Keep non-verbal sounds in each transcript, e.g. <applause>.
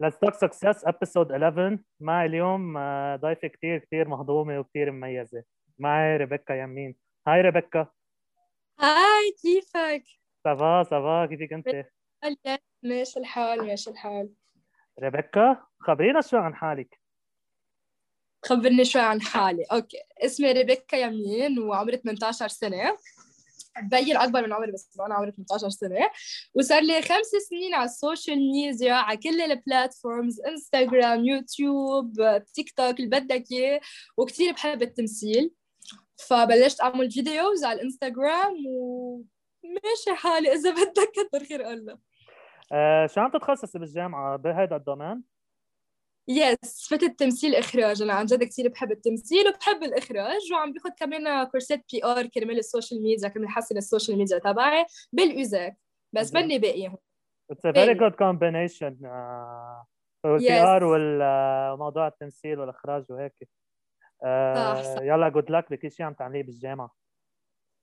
Let's talk success episode 11 معي اليوم آه، ضيفة كثير كثير مهضومة وكثير مميزة. معي ريبيكا يمين. Hi ريبيكا. Hi كيفك؟ ça va ça va كيفك أنت؟ ماشي الحال ماشي الحال. ريبيكا خبرينا شو عن حالك. خبرني شوي عن حالي. أوكي. اسمي ريبيكا يمين وعمري 18 سنة. ببين اكبر من عمري بس أنا عمري 18 سنة. وصار لي خمس سنين على السوشيال ميديا على كل ال platforms انستغرام يوتيوب تيك توك اللي بدك إياه وكثير بحب التمثيل. فبلشت أعمل videos على الإنستغرام وماشي حالي إذا بدك كتر خير الله. آه شو عم تتخصصي بالجامعة؟ بهذا ال domaine؟ Yes فتت تمثيل إخراج. أنا عن جد كثير بحب التمثيل وبحب الإخراج وعم باخذ كمان كورسات PR كرمال السوشيال ميديا كرمال احسن السوشيال ميديا تبعي بال USEK. بس مني باقيهم It's a very good combination uh, ال PR وموضوع التمثيل والإخراج وهيك. uh, صح. يلا good luck بكل شيء عم تعمليه بالجامعة.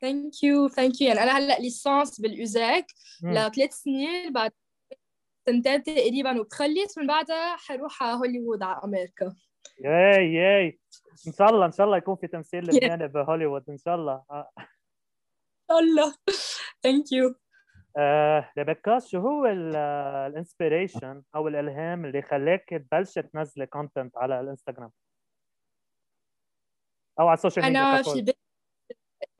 Thank you thank you يعني أنا هلأ licence بال USEK لثلاث سنين بعد سنتين تقريبا وبتخلص من بعدها حروح على هوليوود على أمريكا. ياي ياي. إن شاء الله إن شاء الله يكون في تمثيل لبناني بهوليوود إن شاء الله. إن شاء الله. Thank you ريبيكا شو هو ال inspiration أو الإلهام اللي خلاك تبلشي تنزلي content على الإنستغرام؟ أو على السوشيال ميديا أنا في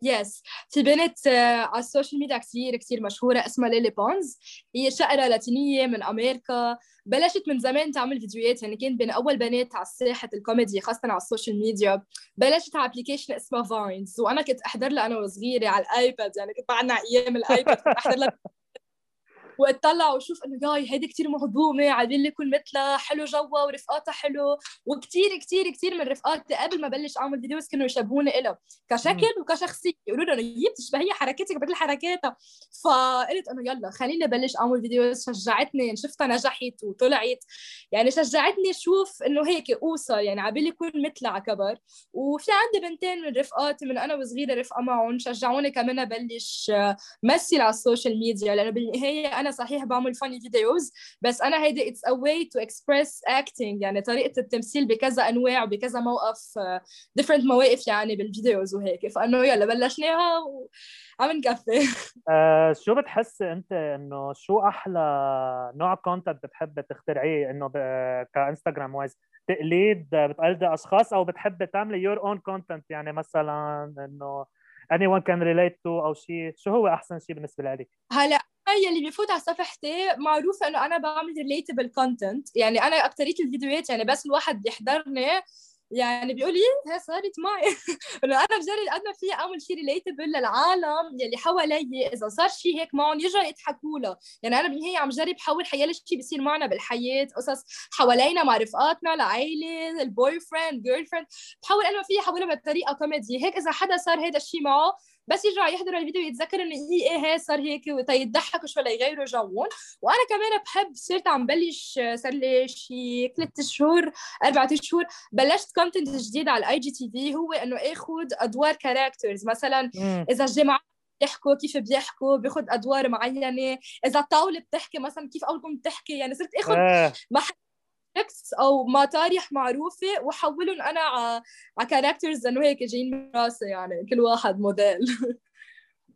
Yes في بنت آه، على السوشيال ميديا كثير كثير مشهورة اسمها Lele Pons. هي شقره لاتينية من أمريكا. بلشت من زمان تعمل فيديوهات يعني كانت بين أول بنات على ساحة الكوميدي خاصة على السوشيال ميديا. بلشت على application اسمها Vines وأنا كنت أحضر لها أنا وصغيرة على الآيباد يعني كنت معنا أيام الآيباد كنت أحضر لها واطلع وشوف انه ياي هيدي كثير مهضومة عبالي يكون مثلها حلو جوا ورفقاتها حلو. وكثير كثير كثير من رفقاتي قبل ما بلش أعمل videos كانوا يشبهوني إلها كشكل وكشخصية. يقولوا لي انه هي بتشبهي حركاتك بكل حركاتها. فقلت انه يلا خليني بلش أعمل videos شجعتني شفتها نجحت وطلعت. يعني شجعتني أشوف إنه هيك أوصل. يعني عبالي يكون مثلها على كبر. وفي عندي بنتين من رفقاتي من أنا وصغيرة رفقة معهم شجعوني كمان أبلش مثل على السوشيال ميديا لأنه بالنهاية أنا أنا صحيح بعمل funny videos بس أنا هيدي it's a way to express acting يعني طريقة التمثيل بكذا أنواع وبكذا موقف different uh, مواقف يعني بال videos وهيك. فإنه يلا بلشناها وعم نكفي. <laughs> آه شو بتحسي أنت إنه شو أحلى نوع content بتحبي تخترعيه؟ إنه كإنستغرام wise تقليد بتقلدي أشخاص أو بتحبي تعملي your own content يعني مثلا إنه anyone can relate to أو شيء شو هو أحسن شيء بالنسبة لك؟ هلأ يلي بيفوت على صفحتي معروفه إنه أنا بعمل relatable content يعني أنا اكثريه الفيديوهات يعني بس الواحد يحضرني. يعني بيقول لي هي صارت معي. <laughs> إنه أنا بجرب قد ما في أعمل شيء relatable للعالم يلي حوالي إذا صار شيء هيك معهم يرجعوا يضحكوا له. يعني أنا بالنهايه عم جرب حول حيالا شيء بيصير معنا بالحياة؟ قصص حوالينا مع رفقاتنا العائله ال boyfriend girlfriend بحاول أنا في احولها بطريقة كوميدي هيك إذا حدا صار هذا الشيء معه بس يرجع يحضر الفيديو يتذكر انه هي إيه هي صار هيك ويضحكوا شوي ليغيروا جوهم وأنا كمان بحب صرت عم بلش صار لي شي ثلاث شهور أربع شهور بلشت content جديد على ال IGTV هو إنه اخذ أدوار characters مثلا إذا الجماعة بيحكوا كيف بيحكوا باخذ أدوار معينة. إذا الطاولة بتحكي مثلا كيف اولكم بتحكي يعني صرت اخذ آه. محل تكست أو مطارح معروفة وحولهم أنا على كاركترز إنه هيك جايين من راسي يعني كل واحد موديل <laughs>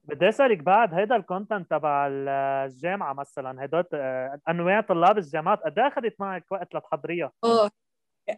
بدي أسألك بعد هيدا الكونتنت تبع الجامعة مثلا هدول آه، أنواع طلاب الجامعات قد إيه أخذت معك وقت لتحضريها؟ آه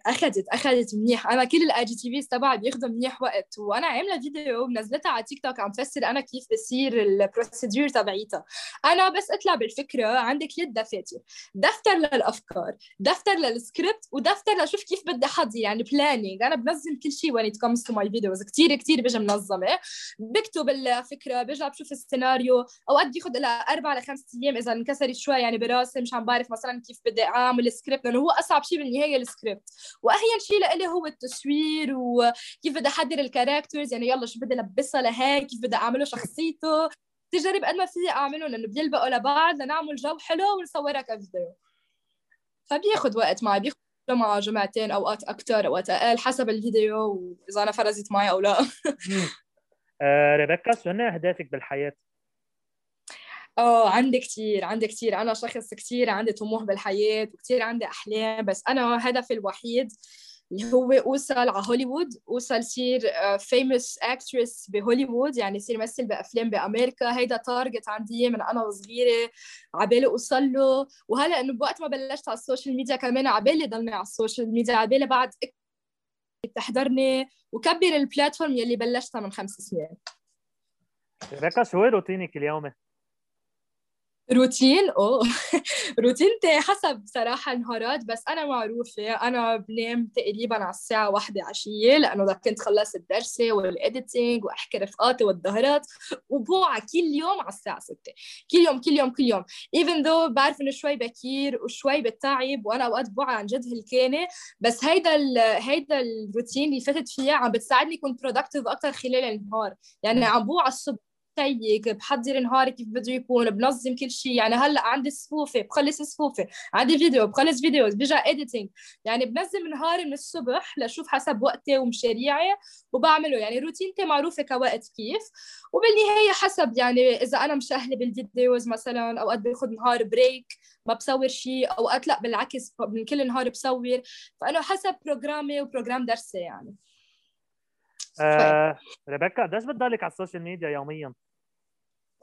أخذت أخذت منيح. أنا كل الاي جي تي فيز تبعي بياخذوا منيح وقت. وأنا عاملة فيديو منزلتها على تيك توك عم فسر أنا كيف بصير ال procedure تبعيتها. أنا بس أطلع بالفكرة عندك ثلاث دفاتر. دفتر للأفكار دفتر للسكريبت ودفتر لشوف كيف بدي احضر يعني planning أنا بنظم كل شيء when comes to my videos كثير كثير بجي منظمة. بكتب الفكرة برجع بشوف السيناريو. أوقات بياخذ لها أربع لخمس أيام إذا انكسرت شوي يعني براسي مش عم بعرف مثلا كيف بدي أعمل سكريبت لأنه هو أصعب شيء بالنهاية السكريبت واهين شيء لإلي هو التصوير وكيف بدي أحضر ال characters يعني يلا شو بدي ألبسها لهيك كيف بدي أعمله شخصيته. تجرب قد ما فيي أعمله لأنه بيلبقوا لبعض لنعمل جو حلو ونصورها كفيديو. فبياخذ وقت معي بياخذ جمعة جمعتين أوقات أكثر أوقات أقل حسب الفيديو وإذا أنا فرزت معي أو لا. آه ريبيكا شو أهدافك بالحياة؟ آه عندي كتير عندي كتير. أنا شخص كتير عندي طموح بالحياة وكتير عندي أحلام بس أنا هدفي الوحيد اللي هو أوصل على هوليوود أوصل صير famous actress بهوليوود يعني صير مثل بأفلام بأمريكا. هيدا target عندي من أنا وصغيرة عبالي أوصل له. وهلأ إنه بوقت ما بلشت على ال social media كمان عبالي ضلني على ال social media عبالي بعد تحضرني وكبر ال platform يلي بلشتها من خمس سنين. ريكا شو روتينك اليومي؟ روتين أوه. <laughs> روتينتي حسب صراحة النهارات بس أنا معروفة أنا بنام تقريبا على الساعة واحدة عشية لأنه اذا كنت خلصت درسي وال editing وأحكي رفقاتي والظهرات وبوعى كل يوم على الساعة 6 كل يوم كل يوم كل يوم. even though بعرف إنه شوي بكير وشوي بتعب وأنا أوقات بوعى عن جد هلكانه بس هيدا هيدا الروتين اللي فتت فيها عم بتساعدني أكون productive أكثر خلال النهار. يعني عم بوعى الصبح هيك بحضر نهاري كيف بده يكون بنظم كل شيء. يعني هلأ عندي صفوفه بخلص صفوفه عندي فيديو بخلص فيديو برجع editing يعني بنظم نهاري من الصبح لشوف حسب وقتي ومشاريعي وبعمله. يعني روتينتي معروفة كوقت كيف. وبالنهاية حسب يعني إذا أنا مشهله بال videos مثلا أوقات باخذ نهار break ما بصور شيء أوقات لأ بالعكس من كل نهار بصور. فانه حسب program ي و program درسي يعني. آه ريبيكا قديش بتضلك على ال social media يوميا؟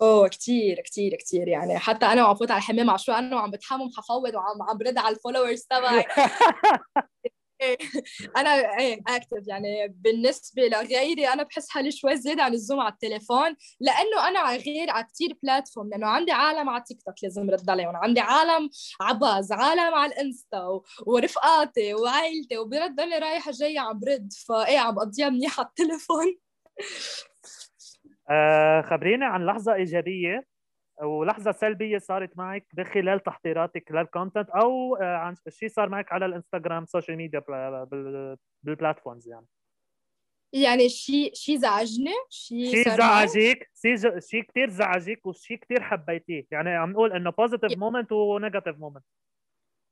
أوه كثير كثير كثير يعني حتى أنا وعم فوت على الحمام شو أنا وعم بتحمم حفوض وعم عم برد على ال followers تبعي. <laughs> أنا إيه active يعني بالنسبة لغيري أنا بحس حالي شوي زيادة عن اللزوم على التليفون لأنه أنا غير على كثير platform لأنه عندي عالم على تيك توك لازم رد عليهم عندي عالم على باز عالم على الانستا ورفقاتي وعائلتي وبرد ضلني رايحة جاية عم برد فإيه عم بقضيها منيح على التليفون. آه خبريني عن لحظة إيجابية. ولحظة سلبية صارت معك بخلال تحضيراتك لل content أو آه، عن شيء صار معك على الإنستغرام social media بال platforms يعني. يعني شيء شيء زعجني شيء شيء زعجك شيء شيء كثير زعجك وشيء كثير حبيتيه. يعني عم نقول إنه positive moment و negative moment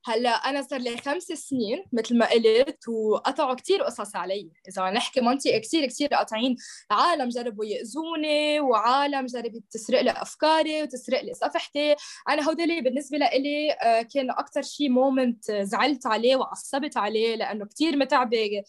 هلا أنا صار لي خمس سنين مثل ما قلت وقطعوا كثير قصص علي. إذا نحكي منطقة كثير كثير قاطعين. عالم جربوا يأذوني وعالم جربت تسرق لي أفكاري وتسرق لي صفحتي. أنا هودول بالنسبة لي آه، كان أكثر شيء moment زعلت عليه وعصبت عليه لأنه كثير متعبة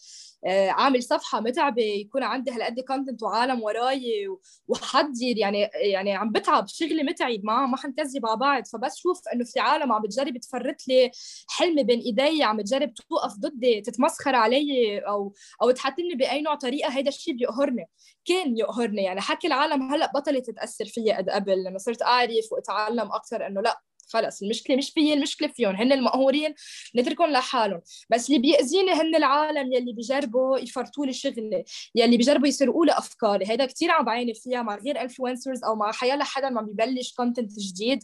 عامل صفحة متعبة يكون عندي هالقد content وعالم وراي وحضر يعني يعني عم بتعب شغلي متعب ما ما حنكذب على بعض. فبس شوف إنه في عالم عم بتجرب تفرط لي حلمي بين إيدي عم تجرب توقف ضدي تتمسخر علي أو أو تحطني بأي نوع طريقة هيدا الشيء بيقهرني. كان يقهرني يعني حكي العالم هلأ بطلت تتاثر فيي قد قبل لما صرت أعرف وأتعلم أكثر إنه لأ خلص المشكلة مش فيي المشكلة فيهم هن المقهورين نتركهم لحالهم. بس اللي بيأذيني هن العالم يلي بيجربوا يفرطوا لي شغلي يلي بيجربوا يسرقوا لي أفكاري. هيدا كثير عم بعاني فيها مع غير influencers أو مع حيلا حدا ما بيبلش content جديد.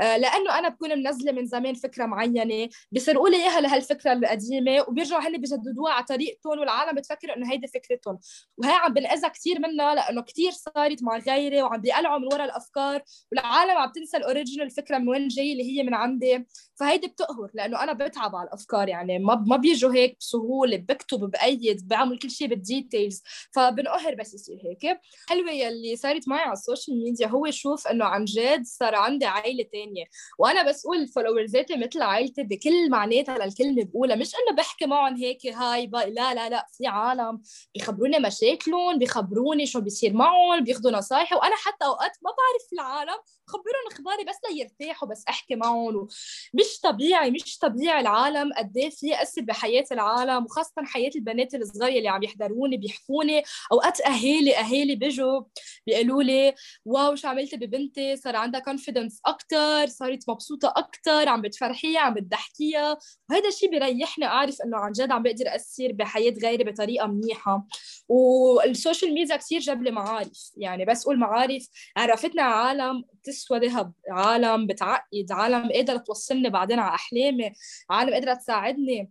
آه لأنه أنا بكون منزلة من زمان فكرة معينة بيسرقوا لي إياها لهالفكرة القديمة وبيرجعوا هن بيجددوها على طريقتهم والعالم بتفكر إنه هيدي فكرتهم. وهي عم بنأذى كثير منها لأنه كثير صارت مع غيري وعم بيقلعوا من ورا الأفكار والعالم عم تنسى ال original فكرة من وين جاي اللي هي من عندي. فهيدي بتقهر لأنه أنا بتعب على الأفكار يعني ما ما بيجوا هيك بسهولة بكتب بأيد بعمل كل شيء بال details فبنقهر بس يصير هيك. حلوة يلي صارت معي على ال social media هو شوف إنه عن جد صار عندي عائلة تانية. وأنا بس أقول followers اتي مثل عائلتي بكل معناتها للكلمه بقولها. مش إنه بحكي معهم هيك hi bye لا لا لا في عالم بيخبروني مشاكلهم بيخبروني شو بيصير معهم بياخذوا نصايحي. وأنا حتى أوقات ما بعرف العالم خبرهم إخباري بس ليرتاحوا بس أحكي معهم مش طبيعي مش طبيعي العالم قد إيه فيي أثر بحياة العالم وخاصة حياة البنات الصغار اللي عم يحضروني بيحكوني. أوقات أهالي أهالي بيجوا بيقولوا لي wow شو عملتي ببنتي؟ صار عندها confidence أكثر صارت مبسوطة أكثر عم بتفرحيها عم بتضحكيها. وهذا الشيء بيريحني أعرف إنه عن جد عم بقدر اثر بحياة غيري بطريقة منيحة. وال social media كثير جاب لي معارف يعني بس أقول معارف عرفتنا عالم تسوى ذهب عالم بتعقد عالم قادرة توصلني بعدين على أحلامي عالم قادرة تساعدني.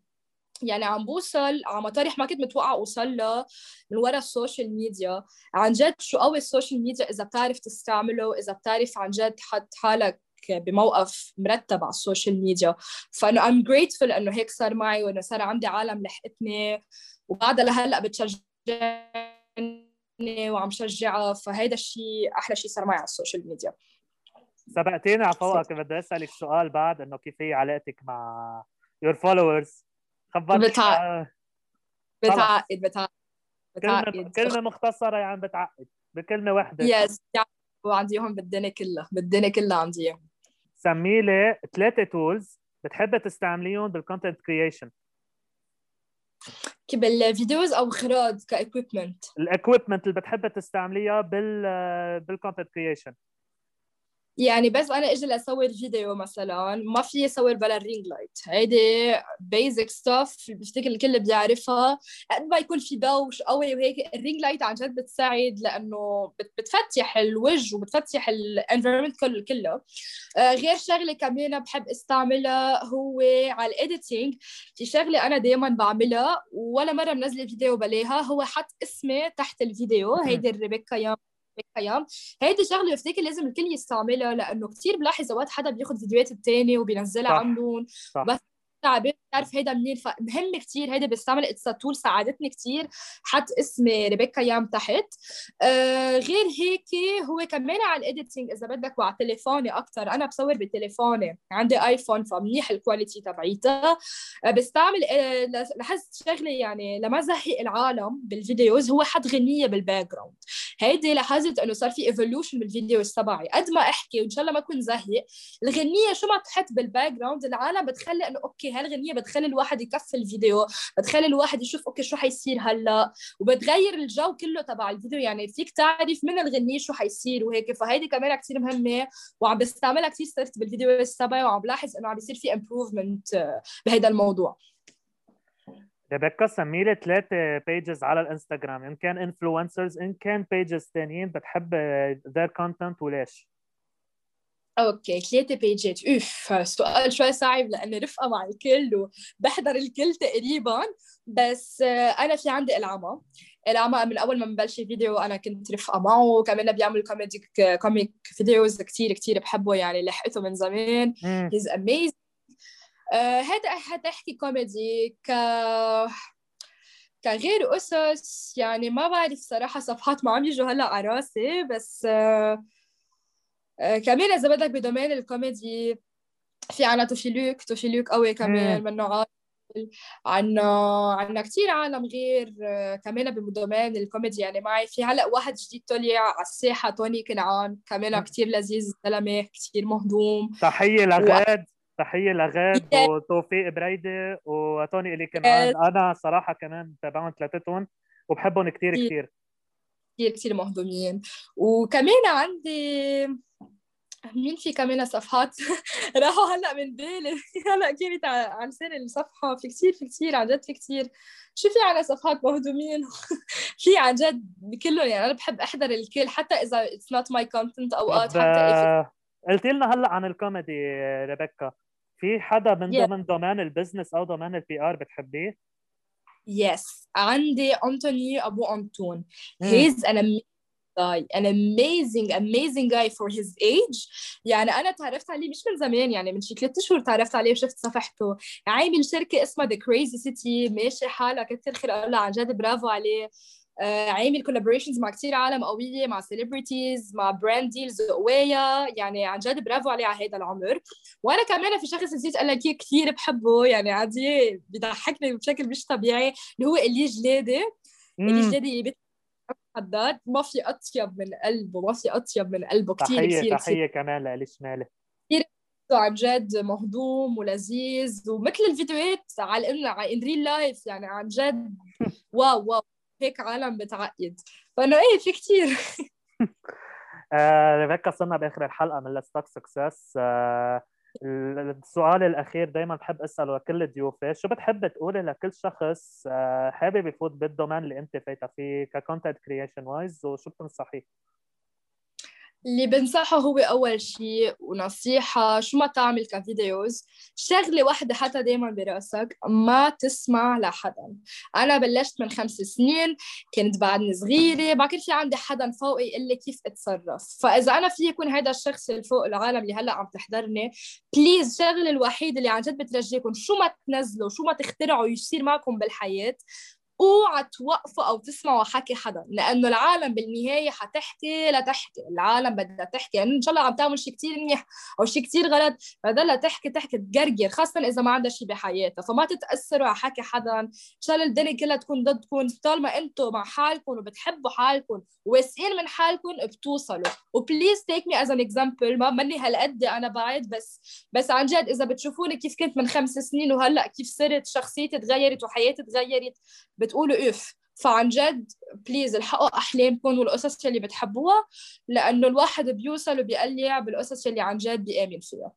يعني عم بوصل على مطارح ما كنت متوقعة أوصل لها من وراء ال social media. عن جد شو قوي ال social media؟ إذا بتعرف تستعمله إذا بتعرف عن جد تحط حالك بموقف مرتب على ال social media. فأنا I'm grateful إنه هيك صار معي وإنه صار عندي عالم لحقتني. وبعدها لهلأ بتشجعني وعم شجعها فهيدا الشيء أحلى شيء صار معي على ال social media. سبقتيني على فوقك بدي أسألك سؤال بعد إنه كيف هي علاقتك مع your followers خبرني بتعقد بتعقد بتعقد كلمة كلمة مختصرة يعني بتعقد بكلمة واحدة yes يعني وعنديهم بالدنيا كلها بالدنيا كلها عنديهم سمي لي ثلاثة tools بتحبي تستعمليهم بال content creation بال videos أو اخراج ك equipment ال equipment اللي بتحبي تستعمليها بال بال content creation يعني بس أنا إجي لأصور فيديو مثلا ما في أصور بلا ال ring light هيدي basic stuff بفتكر الكل بيعرفها. قد ما يكون في دوش قوي وهيك ال ring light عن جد بتساعد لأنه بتفتح الوجه وبتفتح ال environment كله كله. آه غير شغلة كمان بحب أستعملها هو على ال editing في شغلة أنا دائما بعملها ولا مرة منزلة فيديو بلاها هو حط اسمي تحت الفيديو. هيدي الريبيكا يام أيام هيدي شغلة بفتكر لازم الكل يستعملها لأنه كثير بلاحظ أوقات حدا بياخذ فيديوهات الثاني وبينزلها عندهم بس تعبان بتعرف هيدا منين؟ فمهم كثير هيدا بستعمل it's tool ساعدتني كثير حط اسمي ريبيكا يام تحت. آه غير هيك هو كمان على ال editing إذا بدك وعلى تليفوني أكثر أنا بصور بتليفوني عندي ايفون فمنيح ال quality تبعيتها آه بستعمل آه لاحظت شغلة يعني لما زهق العالم بال videos. هو حط غنية بال background هيدي لاحظت إنه صار في evolution بال videos تبعي قد ما أحكي وإن شاء الله ما أكون زهق الغنية شو ما تحط بال background العالم بتخلي إنه okay هالغنية بتخلي الواحد يكفي الفيديو بتخلي الواحد يشوف okay شو حيصير هلأ وبتغير الجو كله تبع الفيديو. يعني فيك تعرف من الغنية شو حيصير وهيك. فهيدي كمان كثير مهمة وعم بستعملها كثير صرت بالفيديو تبعي وعم بلاحظ إنه عم بيصير في improvement آه، بهذا الموضوع. ريبيكا سمي لي ثلاثة pages على الانستغرام إن كان influencers إن كان pages ثانيين بتحب their content وليش؟ okay ثلاثة page ات أوف سؤال شوي صعب لأني رفقة مع الكل وبحضر الكل تقريبا. بس أنا في عندي العمى العمى من أول ما ببلش فيديو أنا كنت رفقة معه. كمان بيعمل comedy comic videos كثير كثير بحبه يعني لحقته من زمان. he's amazing هذا حتى أحكي كوميدي ك كغير قصص يعني ما بعرف صراحة صفحات ما عم يجوا هلأ على راسي بس uh, آه، كمان إذا بدك بدومين الكوميدي. في عنا توشيلوك توشيلوك قوي كمان منه عادل عنا عنا كثير عالم غير آه، كمان بدومين الكوميدي. يعني معي في هلأ واحد جديد طلع على الساحة توني كنعان. كمان كثير لذيذ زلمة كثير مهضوم. تحية لغاد. و... تحية لغاد وتوفيق بريدي وتوني الي كمان. أنا صراحة كمان تابعهم ثلاثتهم وبحبهم كثير كثير كثير كثير مهضومين. وكمان عندي مين في كمان صفحات؟ <laughs> راحوا هلأ من بالي. <laughs> هلأ كانت على لسان الصفحة؟ في كثير في كثير عن جد في كثير شو في على صفحات مهضومين؟ <laughs> في عن جد كلهم يعني. أنا بحب أحضر الكل حتى إذا it's not my content أوقات حتى آه، قلت لنا هلأ عن الكوميدي ريبيكا. في حدا من yeah. ضمن domain ال business أو domain ال PR بتحبيه؟ yes عندي انتوني أبو أنطون. he's an guy. An amazing amazing guy for his age. يعني أنا تعرفت عليه مش من زمان يعني من شي ثلاث أشهر تعرفت عليه وشفت صفحته. عامل شركه اسمها The Crazy City ماشي حالها كثير خير. الله عن جد برافو عليه. عامل collaborations مع كثير عالم قوية مع celebrities مع brand deals قويه يعني عن جد برافو عليه على هذا العمر. وأنا كمان في شخص نسيت قال لك كثير بحبه. يعني عادي بيضحكني بشكل مش طبيعي. اللي هو اللي جلادي. اللي جلادي اللي حداد. ما في أطيب من قلبه ما في أطيب من قلبه. كثير كثير تحيه تحية كمان لالي شمالي. كثير عن جد مهضوم ولذيذ. ومثل الفيديوهات على على in real life يعني عن جد. <laughs> wow wow. هيك عالم بتعقد. فإنه إيه في كثير <laughs> آه، ريبيكا صرنا بآخر الحلقة من Let's Talk Success السؤال الأخير دائما بحب أسأله لكل ضيوفي. شو بتحب تقولي لكل شخص آه، حابب يفوت بال domain اللي أنت فايتة فيه ك content creation wise وشو بتنصحيه؟ اللي بنصحه هو أول شيء ونصيحة شو ما تعمل ك videos. شغلة واحدة حتى دايما براسك ما تسمع لحدا. أنا بلشت من خمس سنين كنت بعدني صغيرة بعد في عندي حدا فوقي يقول لي كيف أتصرف. فإذا أنا في يكون هذا الشخص اللي فوق العالم اللي هلأ عم تحضرني please الشغلة الوحيد اللي عن جد بترجيكم. شو ما تنزلوا شو ما تخترعوا يصير معكم بالحياة. أوعى توقفوا أو تسمعوا حكي حدا لأنه العالم بالنهاية حتحكي لتحكي العالم بدها تحكي يعني إن شاء الله عم تعمل شيء كثير منيح أو شيء كثير غلط بدها تحكي تحكي تقرقر خاصة إذا ما عندها شيء بحياتها فما تتأثروا على حكي حدا إن شاء الله الدنيا كلها تكون ضدكم طالما أنتم مع حالكم وبتحبوا حالكم واثقين من حالكم بتوصلوا. و please take me as an example ما مني هالقد أنا بعد بس بس عن جد إذا بتشوفوني كيف كنت من خمس سنين وهلأ كيف صرت شخصيتي تغيرت وحياتي تغيرت بتقولوا اف فعن جد please الحقوا أحلامكم والقصص اللي بتحبوها لأنه الواحد بيوصل وبيقلع بالقصص اللي عن جد بيآمن فيها.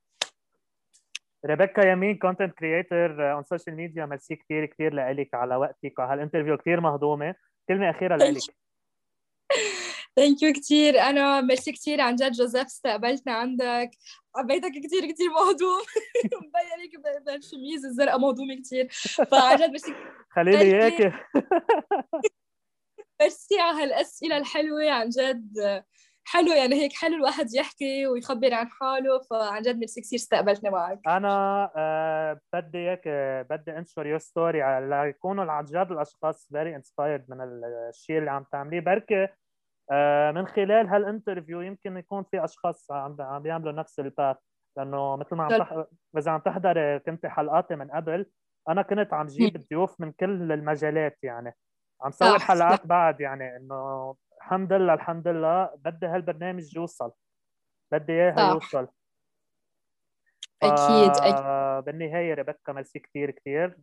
ريبيكا يمين content creator on social media merci كثير كثير لك على وقتك وعلى هال interview كثير مهضومة. كلمة أخيرة لك <laughs> thank you كثير أنا ميرسي كثير عن جد جوزيف استقبلتنا عندك. حبيتك كثير كثير مهضوم. <laughs> مبين هيك بالشميز الزرقاء مهضومه كثير فعن جد ميرسي <laughs> خليلي اياك <laughs> ميرسي على هالأسئلة الحلوة عن جد. حلو يعني هيك حلو الواحد يحكي ويخبر عن حاله. فعن جد ميرسي كثير استقبلتني معك. أنا آه بدي آه بدي انشر your story ليكونوا عن جد الأشخاص very inspired من الشيء اللي عم تعمليه. بركي من خلال هال interview يمكن يكون في أشخاص عم عم بيعملوا نفس ال path. لأنه مثل ما عم تح... إذا عم تحضر كنت حلقاتي من قبل أنا كنت عم جيب ضيوف من كل المجالات يعني. عم صور حلقات بعد يعني إنه الحمد لله الحمد لله بدي هالبرنامج يوصل. بدي اياه يوصل. أكيد أكيد بالنهاية ريبيكا ميرسي كثير كثير